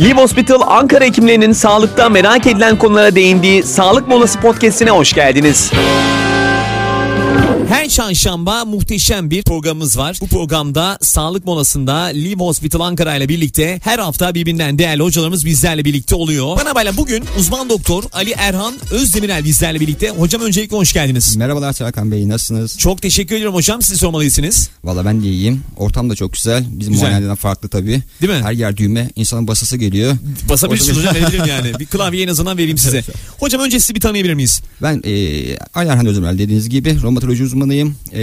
Live Hospital Ankara hekimlerinin sağlıkta merak edilen konulara değindiği Sağlık Molası Podcast'ine hoş geldiniz. Her çarşamba muhteşem bir programımız var. Bu programda sağlık molasında Live Hospital Ankara ile birlikte her hafta birbirinden değerli hocalarımız bizlerle birlikte oluyor. Bana böyle bugün uzman doktor Ali Erhan Özdemirel bizlerle birlikte. Hocam öncelikle hoş geldiniz. Merhabalar Serkan Bey nasılsınız? Çok teşekkür ediyorum hocam. Sizi sormalısınız. Valla ben de iyiyim. Ortam da çok güzel. Bizim Güzel. muayenelerden farklı tabii. Değil mi? Her yer düğme. insanın basası geliyor. Basabilirsiniz hocam verebilirim yani. Bir klavye en azından vereyim size. Hocam önce sizi bir tanıyabilir miyiz? Ben e, Ali Erhan Özümel dediğiniz gibi romatoloji uzmanıyım. E,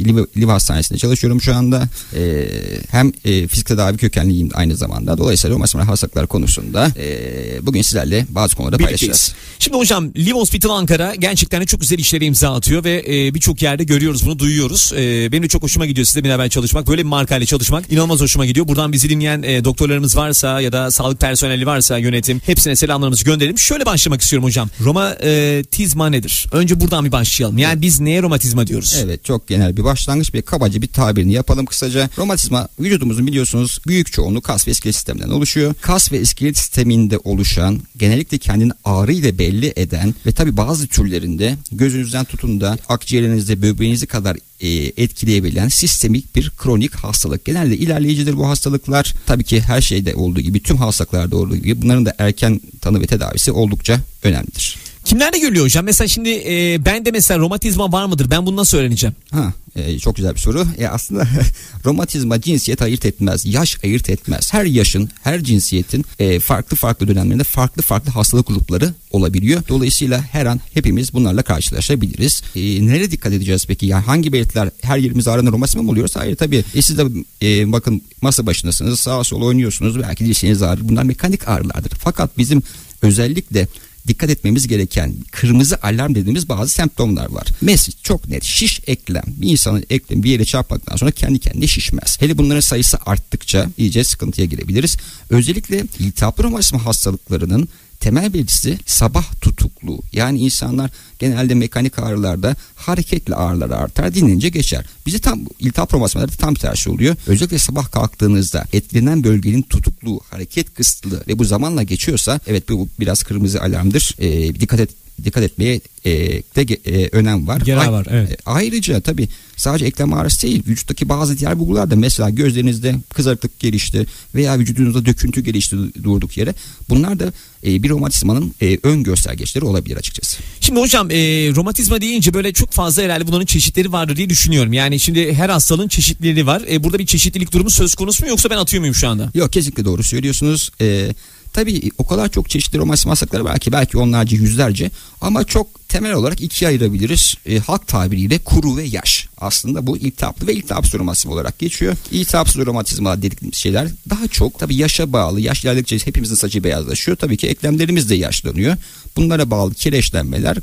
Liv, Liv Hastanesi'nde çalışıyorum şu anda. E, hem e, fizik tedavi kökenliyim aynı zamanda. Dolayısıyla romatizmal hastalıklar konusunda e, bugün sizlerle bazı konuları Birlikteyiz. paylaşacağız. Şimdi hocam Live Hospital Ankara gerçekten de çok güzel işlere imza atıyor ve e, birçok yerde görüyoruz bunu duyuyoruz. E, benim de çok hoşuma gidiyor sizle beraber çalışmak. Böyle bir markayla çalışmak inanılmaz hoşuma gidiyor. Buradan bizi dinleyen e, doktorlarımız varsa ya da sağlık personeli varsa yönetim hepsine selamlarımızı gönderelim. Şöyle başlamak istiyorum hocam. Romatizma nedir? Önce buradan bir başlayalım. Yani biz neye romatizma diyoruz? Evet çok genel bir başlangıç bir kabaca bir tabirini yapalım kısaca. Romatizma vücudumuzun biliyorsunuz büyük çoğunluğu kas ve iskelet sisteminden oluşuyor. Kas ve iskelet sisteminde oluşan genellikle kendini ağrı ile belli eden ve tabi bazı türlerinde gözünüzden tutun da akciğerinizde böbreğinizi kadar e, etkileyebilen sistemik bir kronik hastalık. Genelde ilerleyicidir bu hastalıklar. Tabii ki her şeyde olduğu gibi tüm hastalıklarda olduğu gibi bunların da erken tanı ve tedavisi oldukça önemlidir. Kimlerde görülüyor hocam? Mesela şimdi e, bende mesela romatizma var mıdır? Ben bunu nasıl öğreneceğim? Ha, e, çok güzel bir soru. E, aslında romatizma cinsiyet ayırt etmez, yaş ayırt etmez. Her yaşın, her cinsiyetin e, farklı farklı dönemlerinde farklı farklı hastalık grupları olabiliyor. Dolayısıyla her an hepimiz bunlarla karşılaşabiliriz. E, nereye dikkat edeceğiz peki? Yani hangi belirtiler her yerimiz ağrına romatizma mı oluyorsa? Hayır tabii. E, siz de e, bakın masa başındasınız, sağa sola oynuyorsunuz. Belki dirseğiniz ağrır. Bunlar mekanik ağrılardır. Fakat bizim özellikle dikkat etmemiz gereken kırmızı alarm dediğimiz bazı semptomlar var. Mesela çok net şiş eklem. Bir insanın eklemi bir yere çarpmaktan sonra kendi kendine şişmez. Hele bunların sayısı arttıkça iyice sıkıntıya girebiliriz. Özellikle iltihaplı romatizma hastalıklarının temel belirtisi sabah tutukluğu. Yani insanlar genelde mekanik ağrılarda hareketli ağrılar artar dinlenince geçer. Bizi tam iltihap romatizmalarda tam tersi oluyor. Özellikle sabah kalktığınızda etkilenen bölgenin tutukluğu, hareket kısıtlığı ve bu zamanla geçiyorsa evet bu biraz kırmızı alarmdır. Ee, dikkat et dikkat etmeye e, de e, önem var. Ay- var, evet. e, Ayrıca tabii sadece eklem ağrısı değil vücuttaki bazı diğer bulgular da mesela gözlerinizde kızarıklık gelişti veya vücudunuzda döküntü gelişti durduk yere bunlar da e, bir romatizmanın e, ön göstergeçleri olabilir açıkçası. Şimdi hocam e, romatizma deyince böyle çok fazla herhalde bunların çeşitleri vardır diye düşünüyorum. Yani şimdi her hastalığın çeşitleri var. E, burada bir çeşitlilik durumu söz konusu mu yoksa ben atıyor muyum şu anda? Yok kesinlikle doğru söylüyorsunuz. E, tabii o kadar çok çeşitli romatizma hastalıkları var ki belki onlarca yüzlerce ama çok temel olarak ikiye ayırabiliriz. E, halk tabiriyle kuru ve yaş. Aslında bu iltihaplı ve iltihapsız romatizma olarak geçiyor. İltihapsız romatizma dediklerimiz şeyler daha çok tabii yaşa bağlı. Yaş ilerledikçe hepimizin saçı beyazlaşıyor. Tabii ki eklemlerimiz de yaşlanıyor. Bunlara bağlı kireçlenmeler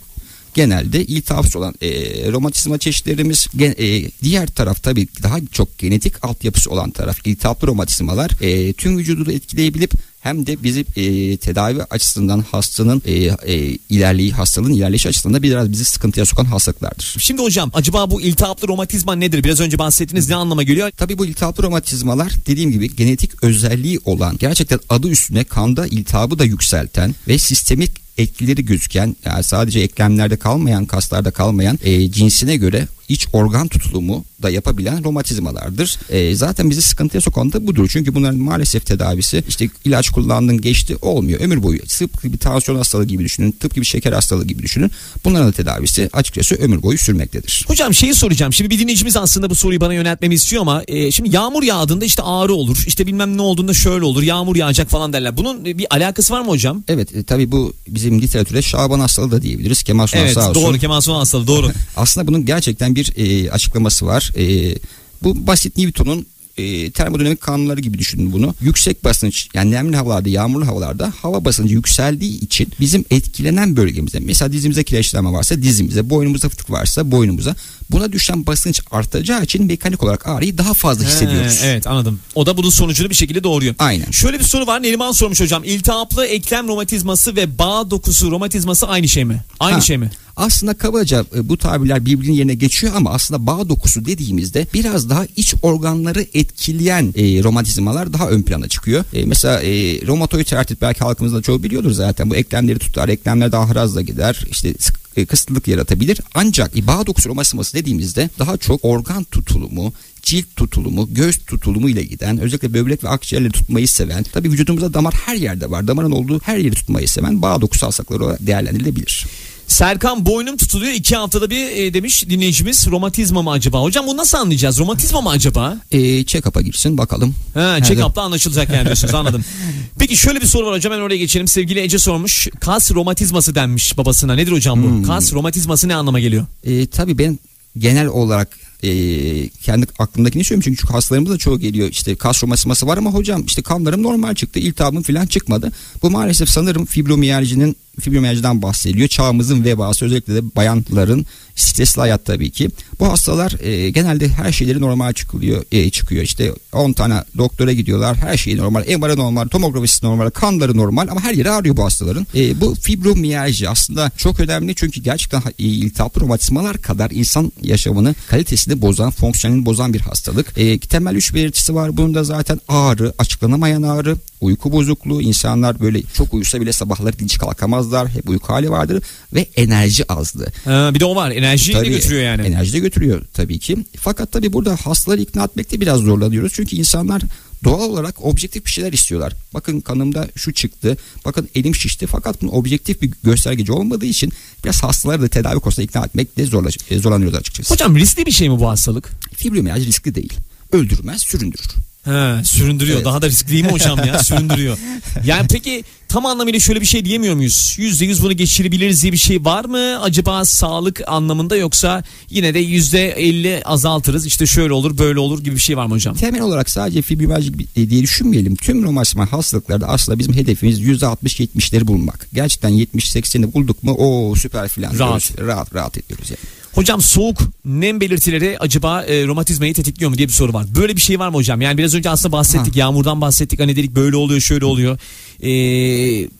genelde iltihapsız olan e, romatizma çeşitlerimiz gen- e, diğer taraf tabii daha çok genetik altyapısı olan taraf iltihaplı romatizmalar e, tüm vücudu da etkileyebilip hem de bizi e, tedavi açısından hastanın e, e, ilerleyi hastalığın ilerleyişi açısından da biraz bizi sıkıntıya sokan hastalıklardır. Şimdi hocam acaba bu iltihaplı romatizma nedir? Biraz önce bahsettiğiniz ne anlama geliyor? Tabii bu iltihaplı romatizmalar dediğim gibi genetik özelliği olan gerçekten adı üstüne kanda iltihabı da yükselten ve sistemik etkileri gözüken yani sadece eklemlerde kalmayan kaslarda kalmayan e, cinsine göre iç organ tutulumu da yapabilen romatizmalardır. E, zaten bizi sıkıntıya sokan da budur. Çünkü bunların maalesef tedavisi işte ilaç kullandın geçti olmuyor. Ömür boyu tıpkı bir tansiyon hastalığı gibi düşünün. Tıpkı bir şeker hastalığı gibi düşünün. Bunların da tedavisi açıkçası ömür boyu sürmektedir. Hocam şeyi soracağım. Şimdi bir dinleyicimiz aslında bu soruyu bana yöneltmemi istiyor ama e, şimdi yağmur yağdığında işte ağrı olur. İşte bilmem ne olduğunda şöyle olur. Yağmur yağacak falan derler. Bunun e, bir alakası var mı hocam? Evet e, tabii bu bizim literatürde Şaban hastalığı da diyebiliriz. Kemal Sunal Evet sağ olsun. doğru Kemal Sunal hastalığı doğru. Aslında bunun gerçekten bir e, açıklaması var. E, bu basit Newton'un e, termodinamik kanunları gibi düşünün bunu. Yüksek basınç yani nemli havalarda, yağmurlu havalarda hava basıncı yükseldiği için bizim etkilenen bölgemizde mesela dizimize kireçlenme varsa dizimize, boynumuzda fıtık varsa boynumuza Buna düşen basınç artacağı için mekanik olarak ağrıyı daha fazla hissediyoruz. He, evet anladım. O da bunun sonucunu bir şekilde doğuruyor. Aynen. Şöyle bir soru var. Neriman sormuş hocam. İltihaplı eklem romatizması ve bağ dokusu romatizması aynı şey mi? Aynı Ha, şey mi? Aslında kabaca e, bu tabirler birbirinin yerine geçiyor ama aslında bağ dokusu dediğimizde biraz daha iç organları etkileyen e, romatizmalar daha ön plana çıkıyor. E, mesela e, romatoid artrit belki halkımızda çoğu biliyordur zaten. Bu eklemleri tutar, eklemler daha hızlı gider. İşte sık- e, kısıtlılık yaratabilir. Ancak bağ dokusu romatizması dediğimizde daha çok organ tutulumu, cilt tutulumu, göz tutulumu ile giden, özellikle böbrek ve akciğerleri tutmayı seven, tabii vücudumuzda damar her yerde var. Damarın olduğu her yeri tutmayı seven bağ dokusu hastalıkları değerlendirilebilir. Serkan boynum tutuluyor iki haftada bir e, demiş dinleyicimiz. Romatizma mı acaba? Hocam bunu nasıl anlayacağız? Romatizma mı acaba? E, check-up'a girsin bakalım. Nerede? check-up'ta anlaşılacak yani diyorsunuz anladım. Peki şöyle bir soru var hocam hemen oraya geçelim. Sevgili Ece sormuş. Kas romatizması denmiş babasına. Nedir hocam bu? Hmm. Kas romatizması ne anlama geliyor? E, tabii ben genel olarak e, kendi aklımdakini söylüyorum çünkü hastalarımız da çoğu geliyor işte kas romatizması var ama hocam işte kanlarım normal çıktı iltihabım falan çıkmadı. Bu maalesef sanırım fibromiyalcinin fibromiyalciden bahsediliyor. Çağımızın vebası özellikle de bayanların stresli hayat tabii ki. Bu hastalar e, genelde her şeyleri normal çıkılıyor, e, çıkıyor. İşte 10 tane doktora gidiyorlar. Her şey normal. MR'ı normal, tomografisi normal, kanları normal ama her yeri ağrıyor bu hastaların. E, bu fibromiyalji aslında çok önemli çünkü gerçekten e, iltihaplı romatizmalar kadar insan yaşamını kalitesini bozan, fonksiyonelini bozan bir hastalık. E, temel üç belirtisi var. Bunun da zaten ağrı, açıklanamayan ağrı, uyku bozukluğu. insanlar böyle çok uyusa bile sabahları dinç kalkamazlar. Hep uyku hali vardır ve enerji azlığı. Ha, bir de o var. Enerjiyi de Tabii, götürüyor yani. Enerji de götürüyor tabii ki. Fakat tabii burada hastaları ikna etmekte biraz zorlanıyoruz. Çünkü insanlar doğal olarak objektif bir şeyler istiyorlar. Bakın kanımda şu çıktı. Bakın elim şişti. Fakat bunun objektif bir göstergeci olmadığı için biraz hastaları da tedavi konusunda ikna etmekte e, zorlanıyoruz açıkçası. Hocam riskli bir şey mi bu hastalık? Fibromiyalji riskli değil. Öldürmez, süründürür. He, süründürüyor. Evet. Daha da riskli değil mi hocam ya? Süründürüyor. Yani peki tam anlamıyla şöyle bir şey diyemiyor muyuz? Yüzde yüz bunu geçirebiliriz diye bir şey var mı? Acaba sağlık anlamında yoksa yine de yüzde elli azaltırız. İşte şöyle olur böyle olur gibi bir şey var mı hocam? Temel olarak sadece fibromiyalji e, diye düşünmeyelim. Tüm romatizmal hastalıklarda aslında bizim hedefimiz %60-70'leri bulmak. Gerçekten 70-80'i bulduk mu o süper filan. Rahat. diyoruz. Rahat rahat ediyoruz yani. Hocam soğuk nem belirtileri acaba e, romatizmayı tetikliyor mu diye bir soru var. Böyle bir şey var mı hocam? Yani biraz önce aslında bahsettik. Yağmurdan bahsettik. Hani dedik böyle oluyor şöyle oluyor. E,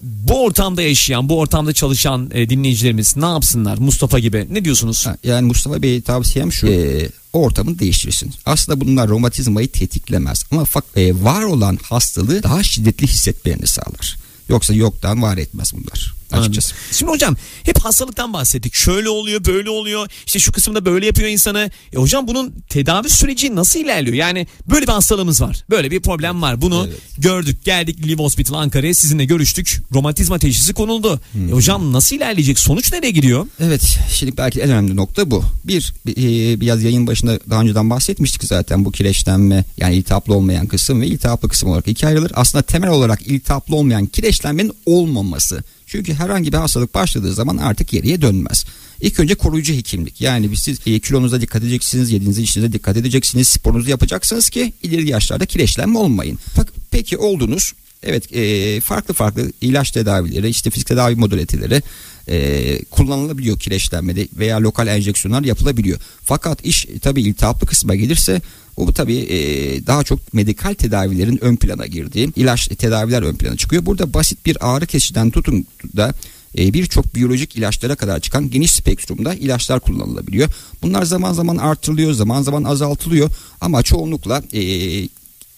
bu ortamda yaşayan, bu ortamda çalışan e, dinleyicilerimiz ne yapsınlar? Mustafa gibi. Ne diyorsunuz? Ha, Yani Mustafa Bey'e tavsiyem şu. e, o ortamını değiştirsin. Aslında bunlar romatizmayı tetiklemez. Ama e, var olan hastalığı daha şiddetli hissetmelerini sağlar. Yoksa yoktan var etmez bunlar. Açıkçası. Anladım. Şimdi hocam hep hastalıktan bahsettik. Şöyle oluyor, böyle oluyor. İşte şu kısımda böyle yapıyor insanı. E hocam bunun tedavi süreci nasıl ilerliyor? Yani böyle bir hastalığımız var. Böyle bir problem var. Bunu Evet. gördük. Geldik Live Hospital Ankara'ya sizinle görüştük. Romatizma teşhisi konuldu. E hocam nasıl ilerleyecek? Sonuç nereye gidiyor? Evet, şimdi belki en önemli nokta bu. Bir, bir- e, biraz yayın başında daha önceden bahsetmiştik zaten bu kireçlenme yani iltihaplı olmayan kısım ve iltihaplı kısım olarak ikiye ayrılır. Aslında temel olarak iltihaplı olmayan kireçlenmenin olmaması. Çünkü herhangi bir hastalık başladığı zaman artık geriye dönmez. İlk önce koruyucu hekimlik. Yani siz e, kilonuza dikkat edeceksiniz, yediğinize içinize dikkat edeceksiniz, sporunuzu yapacaksınız ki ileri yaşlarda kireçlenme olmayın. Peki oldunuz. Evet e, farklı farklı ilaç tedavileri işte fizik tedavi modaliteleri e, kullanılabiliyor kireçlenmede veya lokal enjeksiyonlar yapılabiliyor. Fakat iş tabii iltihaplı kısma gelirse o tabii e, daha çok medikal tedavilerin ön plana girdiği ilaç tedaviler ön plana çıkıyor. Burada basit bir ağrı kesiciden tutun da e, birçok biyolojik ilaçlara kadar çıkan geniş spektrumda ilaçlar kullanılabiliyor. Bunlar zaman zaman artırılıyor, zaman zaman azaltılıyor ama çoğunlukla e,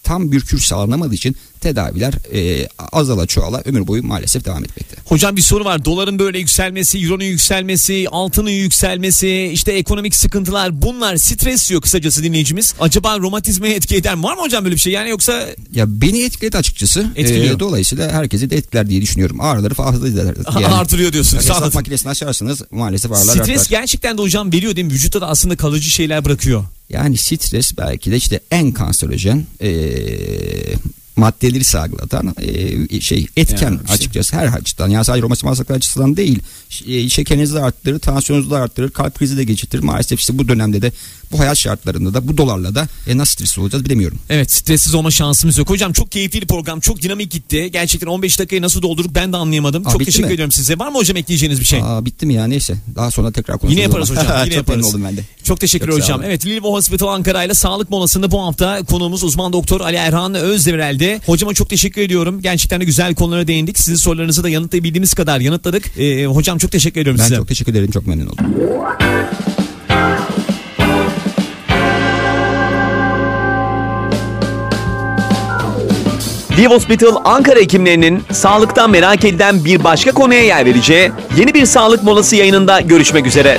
tam bir kür sağlanamadığı için tedaviler e, azala çoğala ömür boyu maalesef devam etmekte. Hocam bir soru var. Doların böyle yükselmesi, euronun yükselmesi, altının yükselmesi, işte ekonomik sıkıntılar bunlar stres diyor kısacası dinleyicimiz. Acaba romatizmaya etki eder mi? Var mı hocam böyle bir şey? Yani yoksa Ya beni etkiledi açıkçası. Etkiliyor. E, dolayısıyla herkesi de etkiler diye düşünüyorum. Ağrıları fazla eder. artırıyor diyorsunuz. Hesap Anladım. makinesini açarsanız maalesef ağrılar Stres artar. gerçekten de hocam veriyor değil mi? Vücutta da aslında kalıcı şeyler bırakıyor. Yani stres belki de işte en kanserojen e, maddeleri salgılatan e, şey etken Yani açıkçası her açıdan. Yani sadece romatizma hastalıkları açısından değil. E, şekerinizi de arttırır, tansiyonunuzu da arttırır, kalp krizi de geçirtir. Maalesef işte bu dönemde de bu hayat şartlarında da bu dolarla da e, nasıl stresli olacağız bilemiyorum. Evet stressiz olma şansımız yok. Hocam çok keyifli bir program. Çok dinamik gitti. Gerçekten 15 dakikayı nasıl doldurduk ben de anlayamadım. Aa, çok teşekkür mi? ediyorum size. Var mı hocam ekleyeceğiniz bir şey? Aa, bitti mi ya neyse. Daha sonra tekrar konuşuruz. Yine yaparız hocam, yine Çok yaparız. oldum ben de. Çok teşekkür Çok hocam. Evet Lilvo Hospital Ankara ile sağlık molasında bu hafta konuğumuz uzman doktor Ali Erhan Özdemirel'de. Hocama çok teşekkür ediyorum. Gerçekten de güzel konulara değindik. Sizin sorularınızı da yanıtlayabildiğimiz kadar yanıtladık. Ee, hocam çok teşekkür ediyorum Ben size. çok teşekkür ederim. Çok memnun oldum. Live Hospital Ankara hekimlerinin sağlıktan merak edilen bir başka konuya yer vereceği yeni bir sağlık molası yayınında görüşmek üzere.